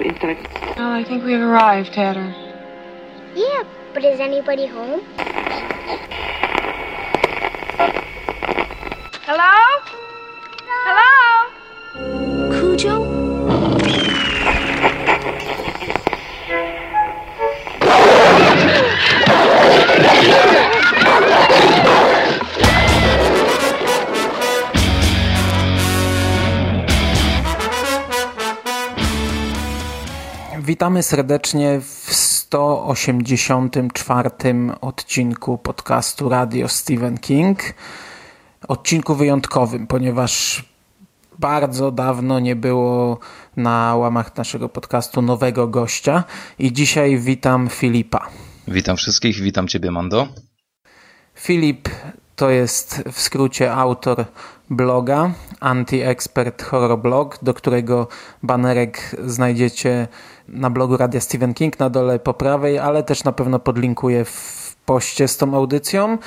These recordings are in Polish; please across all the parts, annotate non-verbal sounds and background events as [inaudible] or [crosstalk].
inside. Well, oh, I think we've arrived, Tanner. Yeah, but is anybody home? Witamy serdecznie w 184 odcinku podcastu Radio Stephen King. Odcinku wyjątkowym, ponieważ bardzo dawno nie było na łamach naszego podcastu nowego gościa i dzisiaj witam Filipa. Witam wszystkich, witam Ciebie, Mando. Filip to jest w skrócie autor bloga Anti-Expert Horror Blog, do którego banerek znajdziecie na blogu Radia Stephen King na dole po prawej, ale też na pewno podlinkuję w poście z tą audycją.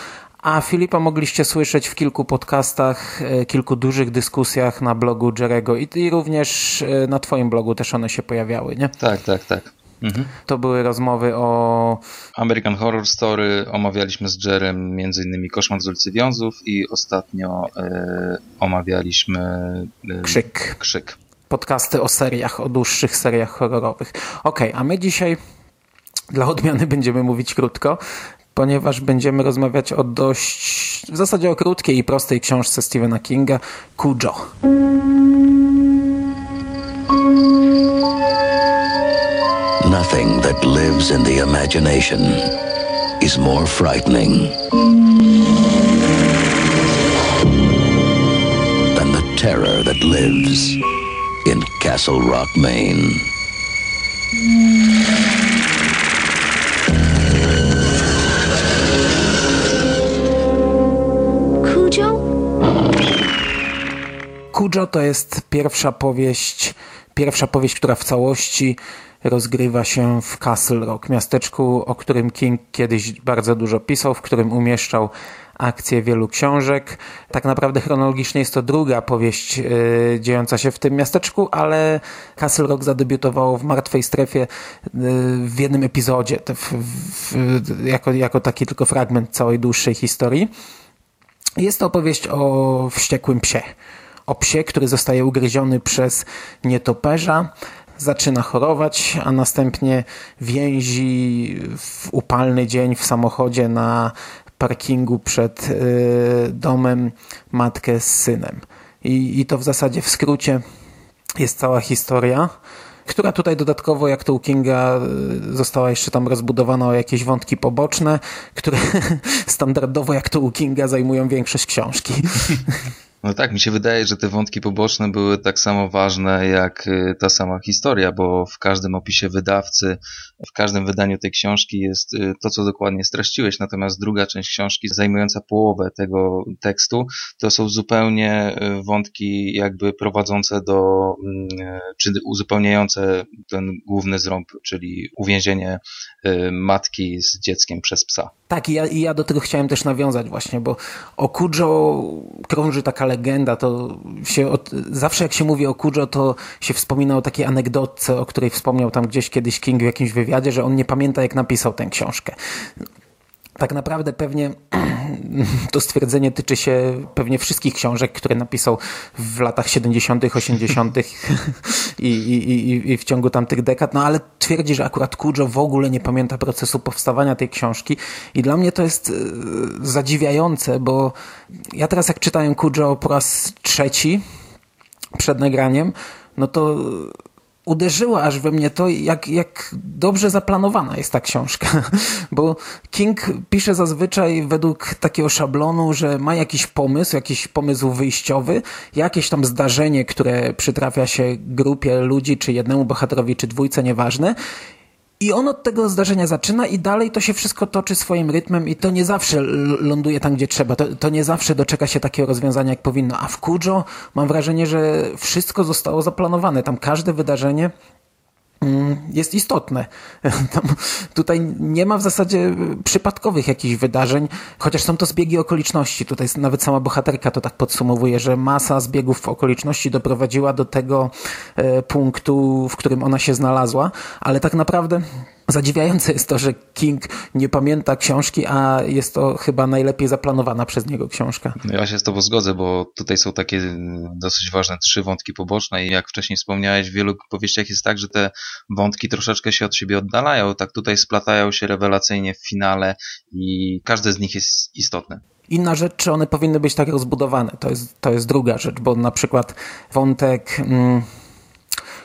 A Filipa mogliście słyszeć w kilku podcastach, e, kilku dużych dyskusjach na blogu Jerego i, i również e, na Twoim blogu też one się pojawiały, nie? Tak, tak, tak. Mhm. To były rozmowy o American Horror Story, omawialiśmy z Jerem m.in. Koszmar z ulicy Wiązów i ostatnio e, omawialiśmy e, Krzyk. Krzyk. Podcasty o seriach, o dłuższych seriach horrorowych. Ok, a my dzisiaj dla odmiany będziemy mówić krótko, ponieważ będziemy rozmawiać o dość, w zasadzie o krótkiej i prostej książce Stephena Kinga, Cujo. Nothing that lives in the imagination is more frightening than the terror that lives Castle Rock, Maine. Cujo? Cujo to jest pierwsza powieść, pierwsza powieść, która w całości rozgrywa się w Castle Rock, miasteczku, o którym King kiedyś bardzo dużo pisał, w którym umieszczał akcje wielu książek. Tak naprawdę chronologicznie jest to druga powieść yy, dziejąca się w tym miasteczku, ale Castle Rock zadebiutowało w Martwej Strefie yy, w jednym epizodzie, w, w, jako, jako taki tylko fragment całej dłuższej historii. Jest to opowieść o wściekłym psie. O psie, który zostaje ugryziony przez nietoperza, zaczyna chorować, a następnie więzi w upalny dzień w samochodzie na parkingu przed y, domem matkę z synem. I, I to w zasadzie w skrócie jest cała historia, która tutaj dodatkowo, jak to u Kinga, y, została jeszcze tam rozbudowana o jakieś wątki poboczne, które [laughs] standardowo, jak to u Kinga, zajmują większość książki. [laughs] No tak, mi się wydaje, że te wątki poboczne były tak samo ważne jak y, ta sama historia, bo w każdym opisie wydawcy, w każdym wydaniu tej książki jest y, to, co dokładnie streściłeś, natomiast druga część książki, zajmująca połowę tego tekstu, to są zupełnie y, wątki jakby prowadzące do, mm, czy uzupełniające ten główny zrąb, czyli uwięzienie matki z dzieckiem przez psa. Tak, i ja, i ja do tego chciałem też nawiązać właśnie, bo o Kujo krąży taka legenda, to się od, zawsze jak się mówi o Kujo, to się wspomina o takiej anegdotce, o której wspomniał tam gdzieś kiedyś King w jakimś wywiadzie, że on nie pamięta jak napisał tę książkę. Tak naprawdę pewnie [clears throat] to stwierdzenie tyczy się pewnie wszystkich książek, które napisał w latach 70., 80. I, i, i, w ciągu tamtych dekad, no ale twierdzi, że akurat Kujo w ogóle nie pamięta procesu powstawania tej książki i dla mnie to jest e, zadziwiające, bo ja teraz jak czytałem Kujo po raz trzeci przed nagraniem, no to uderzyło aż we mnie to, jak, jak dobrze zaplanowana jest ta książka. [laughs] Bo King pisze zazwyczaj według takiego szablonu, że ma jakiś pomysł, jakiś pomysł wyjściowy, jakieś tam zdarzenie, które przytrafia się grupie ludzi, czy jednemu bohaterowi, czy dwójce, nieważne. I on od tego zdarzenia zaczyna i dalej to się wszystko toczy swoim rytmem i to nie zawsze ląduje tam, gdzie trzeba. To, to nie zawsze doczeka się takiego rozwiązania, jak powinno. A w Kujo mam wrażenie, że wszystko zostało zaplanowane. Tam każde wydarzenie jest istotne. [laughs] Tam, tutaj nie ma w zasadzie przypadkowych jakichś wydarzeń, chociaż są to zbiegi okoliczności. Tutaj nawet sama bohaterka to tak podsumowuje, że masa zbiegów okoliczności doprowadziła do tego e, punktu, w którym ona się znalazła, ale tak naprawdę Zadziwiające jest to, że King nie pamięta książki, a jest to chyba najlepiej zaplanowana przez niego książka. No ja się z Tobą zgodzę, bo tutaj są takie dosyć ważne trzy wątki poboczne i jak wcześniej wspomniałeś, w wielu powieściach jest tak, że te wątki troszeczkę się od siebie oddalają, tak tutaj splatają się rewelacyjnie w finale i każdy z nich jest istotny. Inna rzecz, czy one powinny być tak rozbudowane, to jest, to jest druga rzecz, bo na przykład wątek... Mm,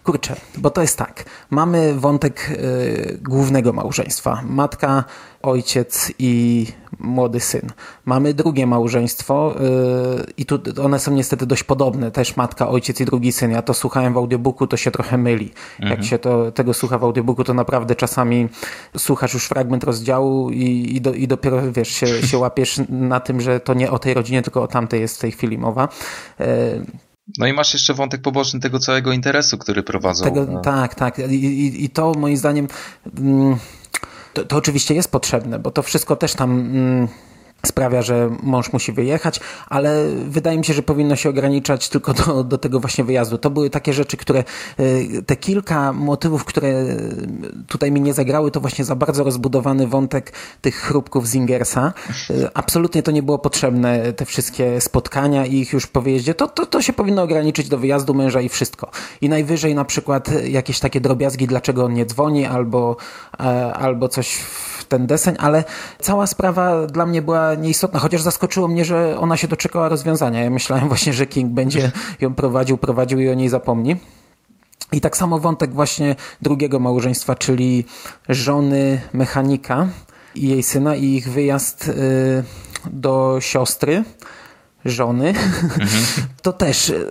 Kurczę, bo to jest tak. Mamy wątek y, głównego małżeństwa. Matka, ojciec i młody syn. Mamy drugie małżeństwo y, i tu one są niestety dość podobne. Też matka, ojciec i drugi syn. Ja to słuchałem w audiobooku, to się trochę myli. Mhm. Jak się to, tego słucha w audiobooku, to naprawdę czasami słuchasz już fragment rozdziału i, i, do, i dopiero wiesz, się, się łapiesz na tym, że to nie o tej rodzinie, tylko o tamtej jest w tej chwili mowa. Y, no i masz jeszcze wątek poboczny tego całego interesu, który prowadzą. Tego, no. Tak, tak. I, i, I, to moim zdaniem mm, to, to, oczywiście jest potrzebne, bo to wszystko też tam mm, sprawia, że mąż musi wyjechać, ale wydaje mi się, że powinno się ograniczać tylko do, do tego właśnie wyjazdu. To były takie rzeczy, które y, te kilka motywów, które tutaj mi nie zagrały, to właśnie za bardzo rozbudowany wątek tych chrupków Zingersa. Y, absolutnie to nie było potrzebne, te wszystkie spotkania i ich już po wyjeździe. To, to, to się powinno ograniczyć do wyjazdu męża i wszystko. I najwyżej na przykład jakieś takie drobiazgi, dlaczego on nie dzwoni, albo, e, albo coś w ten deseń, ale cała sprawa dla mnie była nieistotna, chociaż zaskoczyło mnie, że ona się doczekała rozwiązania. Ja myślałem [laughs] właśnie, że King będzie ją prowadził, prowadził i o niej zapomni. I tak samo wątek właśnie drugiego małżeństwa, czyli żony mechanika i jej syna i ich wyjazd y, do siostry, żony, [laughs] to też y,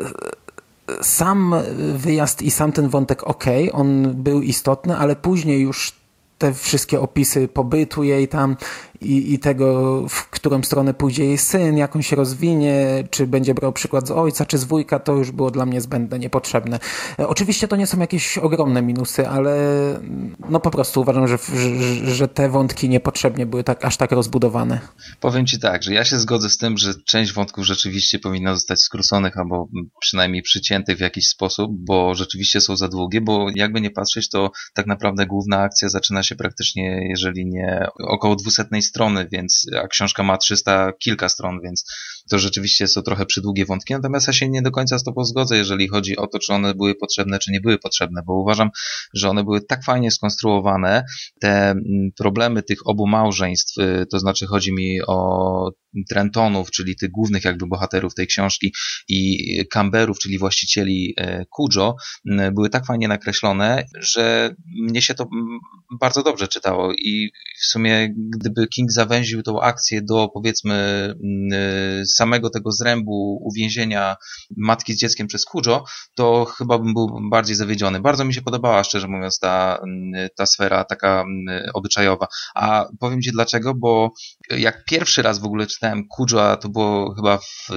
sam wyjazd i sam ten wątek ok, on był istotny, ale później już te wszystkie opisy pobytu jej tam i, i tego, w którą stronę pójdzie jej syn, jak on się rozwinie, czy będzie brał przykład z ojca, czy z wujka, to już było dla mnie zbędne, niepotrzebne. E, oczywiście to nie są jakieś ogromne minusy, ale no po prostu uważam, że, że, że te wątki niepotrzebnie były tak, aż tak rozbudowane. Powiem Ci tak, że ja się zgodzę z tym, że część wątków rzeczywiście powinna zostać skróconych albo przynajmniej przyciętych w jakiś sposób, bo rzeczywiście są za długie, bo jakby nie patrzeć, to tak naprawdę główna akcja zaczyna się praktycznie, jeżeli nie około dwusetnej strony, więc, a książka ma 300 kilka stron, więc to rzeczywiście są trochę przydługie wątki, natomiast ja się nie do końca z Tobą zgodzę, jeżeli chodzi o to, czy one były potrzebne, czy nie były potrzebne, bo uważam, że one były tak fajnie skonstruowane, te mm, problemy tych obu małżeństw, y, to znaczy chodzi mi o Trentonów, czyli tych głównych jakby bohaterów tej książki i Camberów, czyli właścicieli Kujo, były tak fajnie nakreślone, że mnie się to bardzo dobrze czytało i w sumie gdyby King zawęził tą akcję do powiedzmy samego tego zrębu uwięzienia matki z dzieckiem przez Kujo, to chyba bym był bardziej zawiedziony. Bardzo mi się podobała, szczerze mówiąc, ta, ta sfera taka obyczajowa. A powiem Ci dlaczego, bo jak pierwszy raz w ogóle czytałem Kujo, a to było chyba w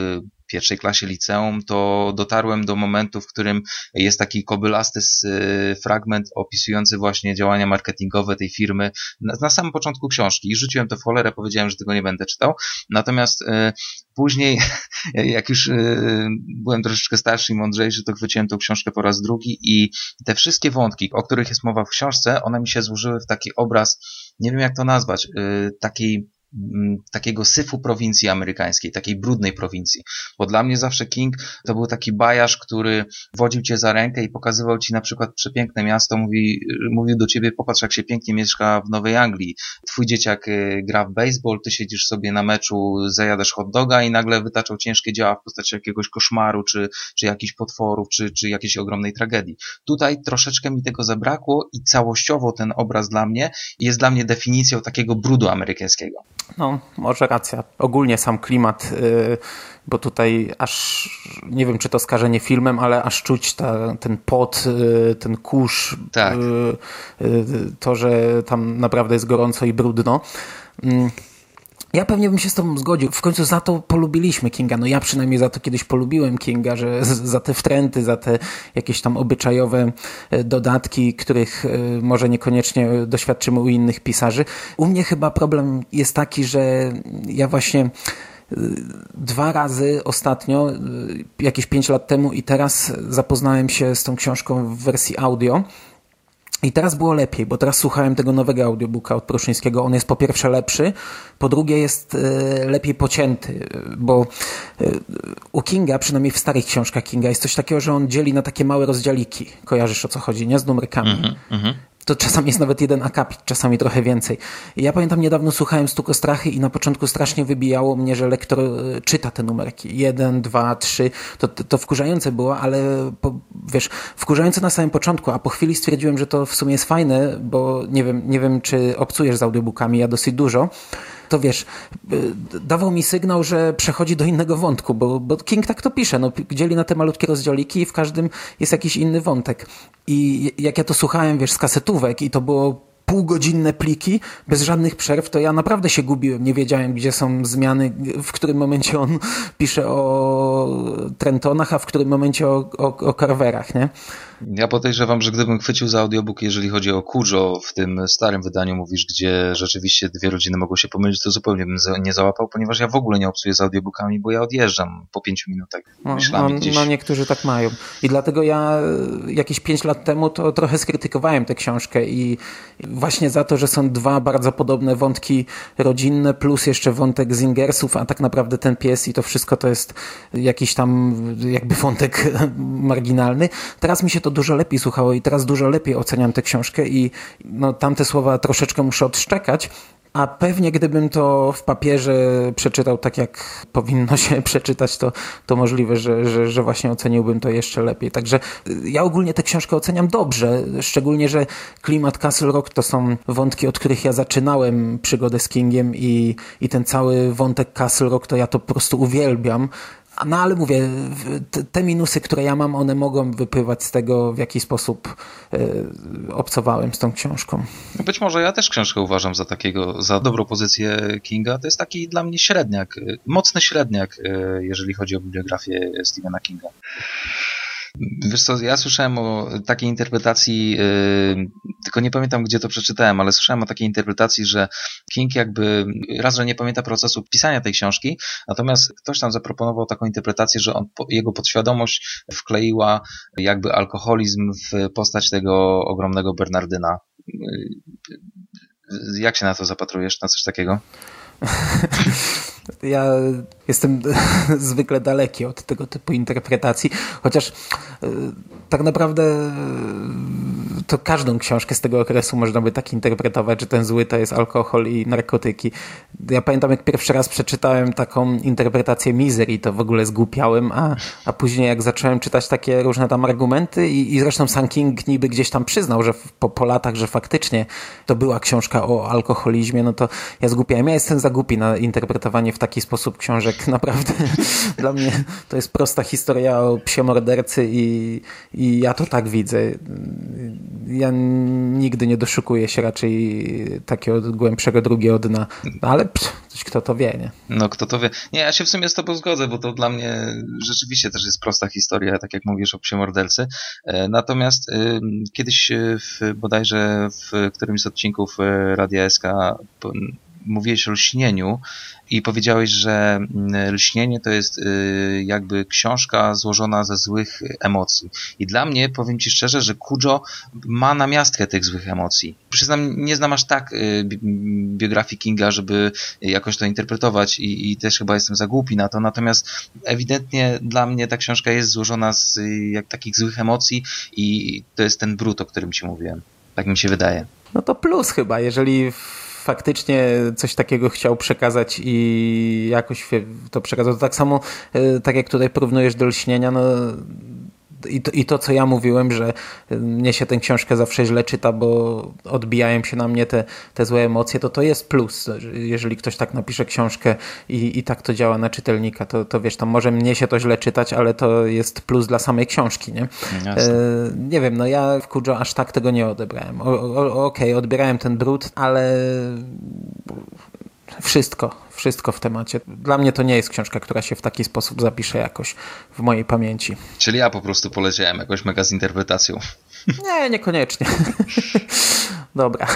pierwszej klasie liceum, to dotarłem do momentu, w którym jest taki kobylasty y, fragment opisujący właśnie działania marketingowe tej firmy na, na samym początku książki i rzuciłem to w cholerę, powiedziałem, że tego nie będę czytał. Natomiast y, później, [laughs] jak już y, byłem troszeczkę starszy i mądrzejszy, to chwyciłem tą książkę po raz drugi i te wszystkie wątki, o których jest mowa w książce, one mi się złożyły w taki obraz, nie wiem jak to nazwać, y, takiej takiego syfu prowincji amerykańskiej, takiej brudnej prowincji. Bo dla mnie zawsze King to był taki bajarz, który wodził cię za rękę i pokazywał ci na przykład przepiękne miasto, mówi, mówił do ciebie, popatrz jak się pięknie mieszka w Nowej Anglii. Twój dzieciak y, gra w baseball, ty siedzisz sobie na meczu, zajadasz hot doga i nagle wytaczał ciężkie działa w postaci jakiegoś koszmaru, czy, czy jakichś potworów, czy, czy jakiejś ogromnej tragedii. Tutaj troszeczkę mi tego zabrakło i całościowo ten obraz dla mnie jest dla mnie definicją takiego brudu amerykańskiego. No, może racja. Ogólnie sam klimat, y, bo tutaj aż nie wiem, czy to skażenie filmem, ale aż czuć ta, ten pot, y, ten kurz, tak. Y, to, że tam naprawdę jest gorąco i brudno. Ja pewnie bym się z tobą zgodził. W końcu za to polubiliśmy Kinga. No ja przynajmniej za to kiedyś polubiłem Kinga, że za te wtręty, za te jakieś tam obyczajowe e, dodatki, których e, może niekoniecznie doświadczymy u innych pisarzy. U mnie chyba problem jest taki, że ja właśnie e, dwa razy ostatnio, jakieś pięć lat temu i teraz zapoznałem się z tą książką w wersji audio. I teraz było lepiej, bo teraz słuchałem tego nowego audiobooka od Pruszyńskiego. On jest po pierwsze lepszy, po drugie jest e, lepiej pocięty, bo e, u Kinga, przynajmniej w starych książkach Kinga, jest coś takiego, że on dzieli na takie małe rozdziałiki. Kojarzysz o co chodzi, nie? Z numerkami. Mm -hmm to czasami jest nawet jeden akapit, czasami trochę więcej. Ja pamiętam niedawno słuchałem Stuko Strachy i na początku strasznie wybijało mnie, że lektor e, czyta te numerki. Jeden, dwa, trzy. To, to, to wkurzające było, ale po, wiesz, wkurzające na samym początku, a po chwili stwierdziłem, że to w sumie jest fajne, bo nie wiem, nie wiem czy obcujesz z audiobookami, ja dosyć dużo to wiesz, y, dawał mi sygnał, że przechodzi do innego wątku, bo, bo King tak to pisze, no, dzieli na te malutkie rozdziałiki i w każdym jest jakiś inny wątek. I jak ja to słuchałem, wiesz, z kasetówek i to było półgodzinne pliki bez żadnych przerw, to ja naprawdę się gubiłem. Nie wiedziałem, gdzie są zmiany, w którym momencie on [laughs] pisze o Trentonach, a w którym momencie o, o, o Carverach, nie? Ja podejrzewam, że gdybym chwycił za audiobook, jeżeli chodzi o Kurzo, w tym starym wydaniu mówisz, gdzie rzeczywiście dwie rodziny mogą się pomylić, to zupełnie bym nie załapał, ponieważ ja w ogóle nie obcuję z audiobookami, bo ja odjeżdżam po pięciu minutach. No, no, no, niektórzy tak mają. I dlatego ja jakieś pięć lat temu to trochę skrytykowałem tę książkę i właśnie za to, że są dwa bardzo podobne wątki rodzinne, plus jeszcze wątek Zingersów, a tak naprawdę ten pies i to wszystko to jest jakiś tam jakby wątek [laughs] marginalny. Teraz mi się to dużo lepiej słuchało i teraz dużo lepiej oceniam tę książkę i no, tamte słowa troszeczkę muszę odszczekać, a pewnie gdybym to w papierze przeczytał tak, jak [laughs] powinno się przeczytać, to, to możliwe, że, że, że właśnie oceniłbym to jeszcze lepiej. Także y, ja ogólnie tę książkę oceniam dobrze, szczególnie, że klimat Castle Rock to są wątki, od których ja zaczynałem przygodę z Kingiem i, i ten cały wątek Castle Rock to ja to po prostu uwielbiam. No ale mówię, te minusy, które ja mam, one mogą wypływać z tego, w jaki sposób e, obcowałem z tą książką. Być może ja też książkę uważam za takiego, za dobrą pozycję Kinga. To jest taki dla mnie średniak, mocny średniak, e, jeżeli chodzi o bibliografię Stephena Kinga. Wiesz co, ja słyszałem o takiej interpretacji, yy, tylko nie pamiętam gdzie to przeczytałem, ale słyszałem o takiej interpretacji, że King jakby raz, że nie pamięta procesu pisania tej książki, natomiast ktoś tam zaproponował taką interpretację, że on, jego podświadomość wkleiła jakby alkoholizm w postać tego ogromnego Bernardyna. Yy, jak się na to zapatrujesz, na coś takiego? [laughs] Ja jestem [laughs] zwykle daleki od tego typu interpretacji, chociaż e, tak naprawdę to każdą książkę z tego okresu można by tak interpretować, że ten zły to jest alkohol i narkotyki. Ja pamiętam, jak pierwszy raz przeczytałem taką interpretację Misery, to w ogóle zgłupiałem, a, a później jak zacząłem czytać takie różne tam argumenty i, i zresztą Sam King niby gdzieś tam przyznał, że po, po latach, że faktycznie to była książka o alkoholizmie, no to ja zgłupiałem. Ja jestem za głupi na interpretowanie w taki sposób książek. [laughs] Naprawdę dla mnie to jest prosta historia o psie mordercy i, i ja to tak widzę. Ja nigdy nie doszukuję się raczej takiego głębszego drugiego dna, no, ale psz, kto to wie, nie? No kto to wie. Nie, ja się w sumie z tobą zgodzę, bo to dla mnie rzeczywiście też jest prosta historia, tak jak mówisz o psie mordercy. E, natomiast y, kiedyś w, bodajże w którymś z odcinków e, Radia SK mówiłeś o lśnieniu i powiedziałeś, że mm, lśnienie to jest y, jakby książka złożona ze złych emocji. I dla mnie, powiem Ci szczerze, że Kujo ma namiastkę tych złych emocji. Przyznam, nie znam aż tak y, biografii Kinga, żeby jakoś to interpretować i, i też chyba jestem za głupi na to, natomiast ewidentnie dla mnie ta książka jest złożona z jak takich złych emocji i to jest ten brud, o którym Ci mówiłem. Tak mi się wydaje. No to plus chyba, jeżeli faktycznie coś takiego chciał przekazać i jakoś to przekazał. To tak samo, e, tak jak tutaj porównujesz do lśnienia, no i to, I to, co ja mówiłem, że mnie się tę książkę zawsze źle czyta, bo odbijają się na mnie te, te złe emocje, to to jest plus. Jeżeli ktoś tak napisze książkę i, i tak to działa na czytelnika, to, to wiesz, tam może mnie się to źle czytać, ale to jest plus dla samej książki, nie? E, nie wiem, no ja w Kujo aż tak tego nie odebrałem. Okej, okay, odbierałem ten brud, ale wszystko, wszystko w temacie. Dla mnie to nie jest książka, która się w taki sposób zapisze jakoś w mojej pamięci. Czyli ja po prostu poleciałem jakoś mega z interpretacją. Nie, niekoniecznie. [laughs] Dobra.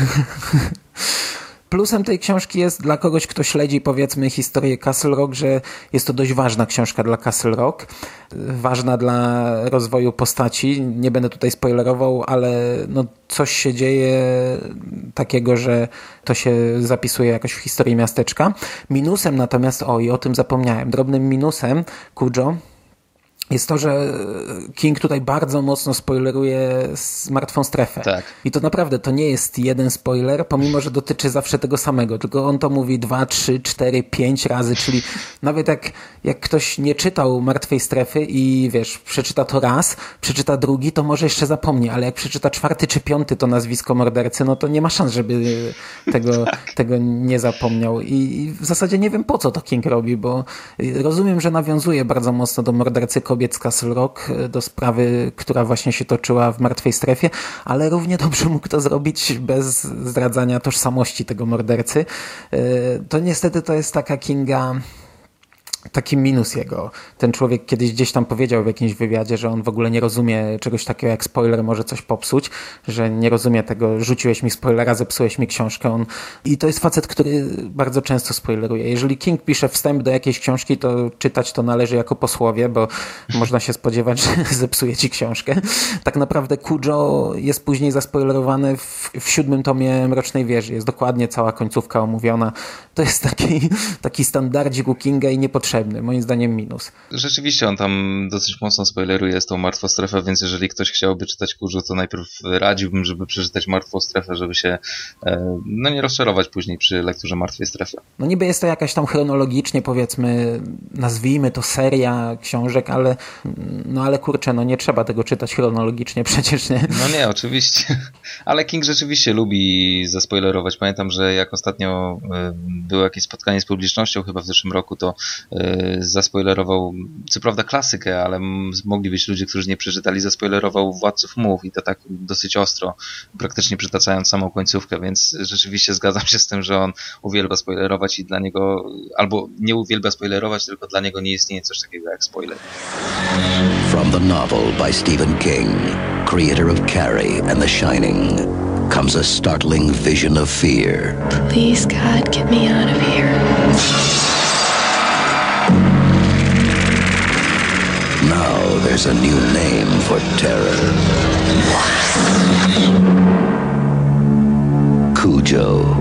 Plusem tej książki jest dla kogoś, kto śledzi powiedzmy historię Castle Rock, że jest to dość ważna książka dla Castle Rock. Ważna dla rozwoju postaci. Nie będę tutaj spoilerował, ale no coś się dzieje takiego, że to się zapisuje jakoś w historii miasteczka. Minusem natomiast, o i o tym zapomniałem, drobnym minusem Kujo jest to, że King tutaj bardzo mocno spoileruje martwą strefę. Tak. I to naprawdę to nie jest jeden spoiler, pomimo, że dotyczy zawsze tego samego, tylko on to mówi dwa, trzy, cztery, pięć razy, czyli [laughs] nawet jak, jak ktoś nie czytał martwej strefy i wiesz, przeczyta to raz, przeczyta drugi, to może jeszcze zapomni, ale jak przeczyta czwarty czy piąty to nazwisko mordercy, no to nie ma szans, żeby [laughs] tego, tego nie zapomniał. I, I w zasadzie nie wiem po co to King robi, bo rozumiem, że nawiązuje bardzo mocno do mordercy kobiet z Castle Rock e, do sprawy, która właśnie się toczyła w martwej strefie, ale równie dobrze mógł to zrobić bez zdradzania tożsamości tego mordercy. E, to niestety to jest taka Kinga taki minus jego. Ten człowiek kiedyś gdzieś tam powiedział w jakimś wywiadzie, że on w ogóle nie rozumie czegoś takiego jak spoiler może coś popsuć, że nie rozumie tego, rzuciłeś mi spoilera, zepsułeś mi książkę. On... I to jest facet, który bardzo często spoileruje. Jeżeli King pisze wstęp do jakiejś książki, to czytać to należy jako posłowie, bo [laughs] można się spodziewać, że [laughs] zepsuje ci książkę. Tak naprawdę Kujo jest później zaspoilerowany w, w siódmym tomie Mrocznej Wieży. Jest dokładnie cała końcówka omówiona. To jest taki, taki standardzik u Kinga i niepotrzebny potrzebny. Moim zdaniem minus. Rzeczywiście on tam dosyć mocno spoileruje z tą Martwą Strefę, więc jeżeli ktoś chciałby czytać Kurzu, to najpierw radziłbym, żeby przeczytać Martwą Strefę, żeby się e, no nie rozczarować później przy lekturze Martwej Strefy. No niby jest to jakaś tam chronologicznie powiedzmy, nazwijmy to seria książek, ale no ale kurczę, no nie trzeba tego czytać chronologicznie [laughs] przecież, nie? No nie, oczywiście. Ale King rzeczywiście lubi zaspoilerować. Pamiętam, że jak ostatnio e, było jakieś spotkanie z publicznością chyba w zeszłym roku, to e, zaspoilerował, co prawda klasykę, ale mogli być ludzie, którzy nie przeczytali, zaspoilerował Władców Mów i to tak dosyć ostro, praktycznie przytaczając samą końcówkę, więc rzeczywiście zgadzam się z tym, że on uwielbia spoilerować i dla niego, albo nie uwielbia spoilerować, tylko dla niego nie istnieje coś takiego jak spoiler. From the novel by Stephen King, creator of Carrie and The Shining, comes a startling vision of fear. Please, God, get me out of here. There's a new name for terror. Cujo.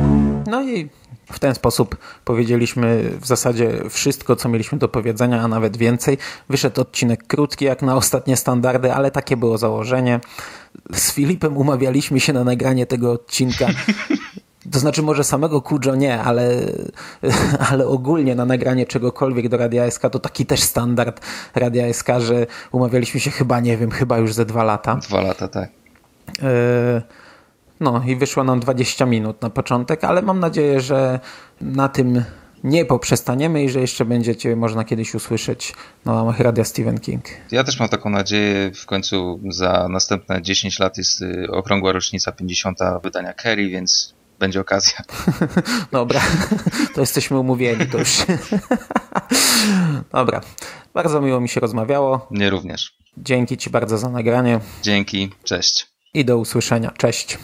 No i w ten sposób powiedzieliśmy w zasadzie wszystko, co mieliśmy do powiedzenia, a nawet więcej. Wyszedł odcinek krótki, jak na ostatnie standardy, ale takie było założenie. Z Filipem umawialiśmy się na nagranie tego odcinka. [laughs] To znaczy może samego Kujo nie, ale, [laughs] ale ogólnie na nagranie czegokolwiek do Radia SK to taki też standard Radia SK, że umawialiśmy się chyba, nie wiem, chyba już ze dwa lata. Dwa lata, tak. E, no i wyszło nam 20 minut na początek, ale mam nadzieję, że na tym nie poprzestaniemy i że jeszcze będziecie można kiedyś usłyszeć na łamach Radia Stephen King. Ja też mam taką nadzieję. W końcu za następne 10 lat jest y, okrągła rocznica 50. wydania Kerry, więc będzie okazja. [laughs] Dobra, to jesteśmy umówieni, to już. [laughs] Dobra, bardzo miło mi się rozmawiało. Nie również. Dzięki Ci bardzo za nagranie. Dzięki, cześć. I do usłyszenia. Cześć.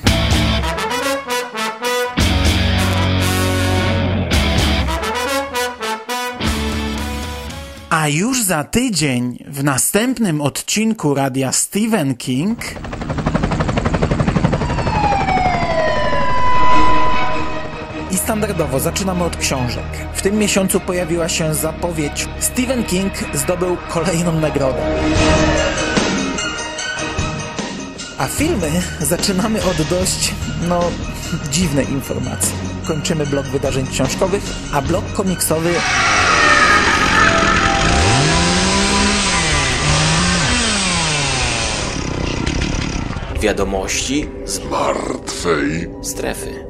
A już za tydzień w następnym odcinku radia Stephen King. I standardowo zaczynamy od książek. W tym miesiącu pojawiła się zapowiedź Stephen King zdobył kolejną nagrodę. A filmy zaczynamy od dość, no, dziwnej informacji. Kończymy blok wydarzeń książkowych, a blok komiksowy Wiadomości z martwej strefy.